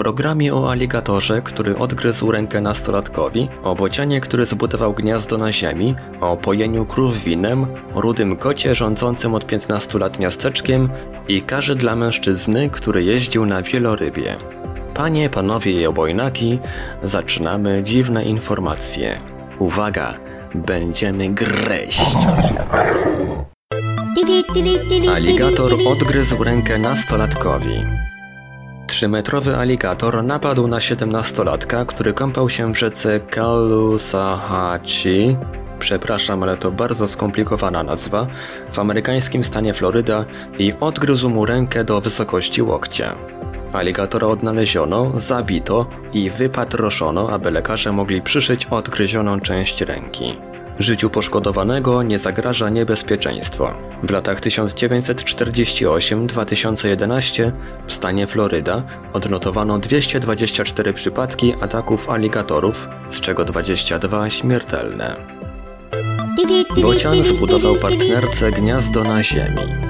Programie o aligatorze, który odgryzł rękę nastolatkowi, o bocianie, który zbudował gniazdo na ziemi, o pojeniu krów winem, rudym kocie rządzącym od 15 lat miasteczkiem i karze dla mężczyzny, który jeździł na wielorybie. Panie, panowie i obojnaki, zaczynamy dziwne informacje. Uwaga, będziemy gryźć. Aligator odgryzł rękę nastolatkowi. Trzymetrowy aligator napadł na siedemnastolatka, który kąpał się w rzece Kalusahachi. Przepraszam, ale to bardzo skomplikowana nazwa. W amerykańskim stanie Floryda i odgryzł mu rękę do wysokości łokcia. Aligatora odnaleziono, zabito i wypatroszono, aby lekarze mogli przyszyć odgryzioną część ręki. Życiu poszkodowanego nie zagraża niebezpieczeństwo. W latach 1948-2011 w stanie Floryda odnotowano 224 przypadki ataków aligatorów, z czego 22 śmiertelne. Bocian zbudował partnerce gniazdo na ziemi.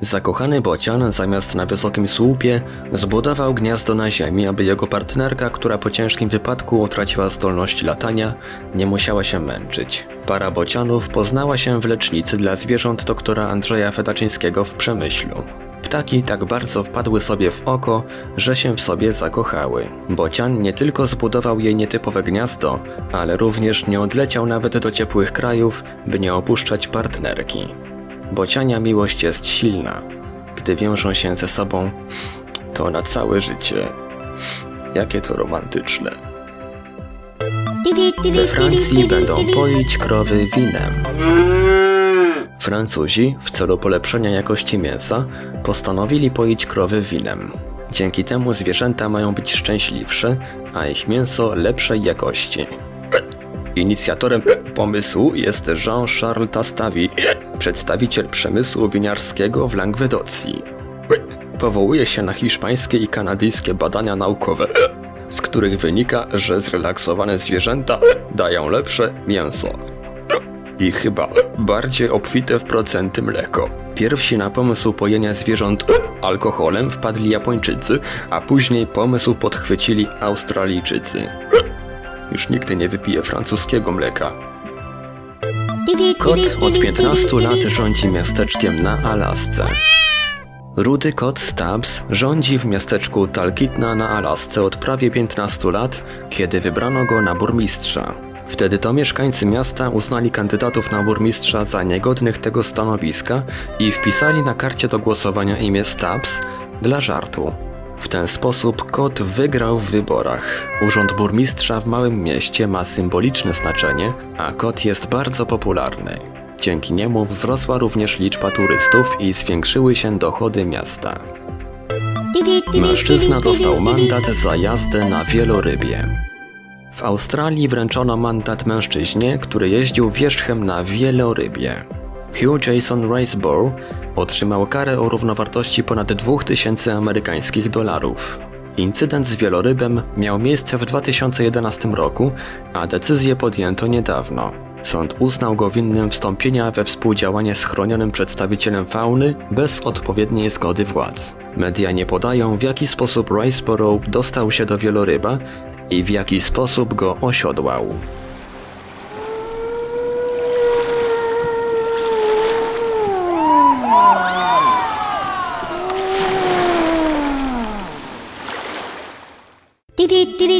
Zakochany bocian, zamiast na wysokim słupie, zbudował gniazdo na ziemi, aby jego partnerka, która po ciężkim wypadku utraciła zdolność latania, nie musiała się męczyć. Para bocianów poznała się w lecznicy dla zwierząt doktora Andrzeja Fedaczyńskiego w Przemyślu. Ptaki tak bardzo wpadły sobie w oko, że się w sobie zakochały. Bocian nie tylko zbudował jej nietypowe gniazdo, ale również nie odleciał nawet do ciepłych krajów, by nie opuszczać partnerki. Bociania miłość jest silna. Gdy wiążą się ze sobą, to na całe życie. Jakie to romantyczne. We Francji będą poić krowy winem. Francuzi, w celu polepszenia jakości mięsa, postanowili poić krowy winem. Dzięki temu zwierzęta mają być szczęśliwsze, a ich mięso lepszej jakości. Inicjatorem pomysłu jest Jean-Charles Tastavi, przedstawiciel przemysłu winiarskiego w Langwedocji. Powołuje się na hiszpańskie i kanadyjskie badania naukowe, z których wynika, że zrelaksowane zwierzęta dają lepsze mięso. I chyba bardziej obfite w procenty mleko. Pierwsi na pomysł pojenia zwierząt alkoholem wpadli Japończycy, a później pomysł podchwycili Australijczycy. Już nigdy nie wypije francuskiego mleka. Kot od 15 lat rządzi miasteczkiem na Alasce. Rudy kot Stubbs rządzi w miasteczku Talkitna na Alasce od prawie 15 lat, kiedy wybrano go na burmistrza. Wtedy to mieszkańcy miasta uznali kandydatów na burmistrza za niegodnych tego stanowiska i wpisali na karcie do głosowania imię Stubbs dla żartu. W ten sposób kot wygrał w wyborach. Urząd burmistrza w małym mieście ma symboliczne znaczenie, a kot jest bardzo popularny. Dzięki niemu wzrosła również liczba turystów i zwiększyły się dochody miasta. Mężczyzna dostał mandat za jazdę na wielorybie. W Australii wręczono mandat mężczyźnie, który jeździł wierzchem na wielorybie. Hugh Jason Riceborough otrzymał karę o równowartości ponad 2000 amerykańskich dolarów. Incydent z wielorybem miał miejsce w 2011 roku, a decyzję podjęto niedawno. Sąd uznał go winnym wstąpienia we współdziałanie z chronionym przedstawicielem fauny bez odpowiedniej zgody władz. Media nie podają, w jaki sposób Riceborough dostał się do wieloryba i w jaki sposób go osiodłał.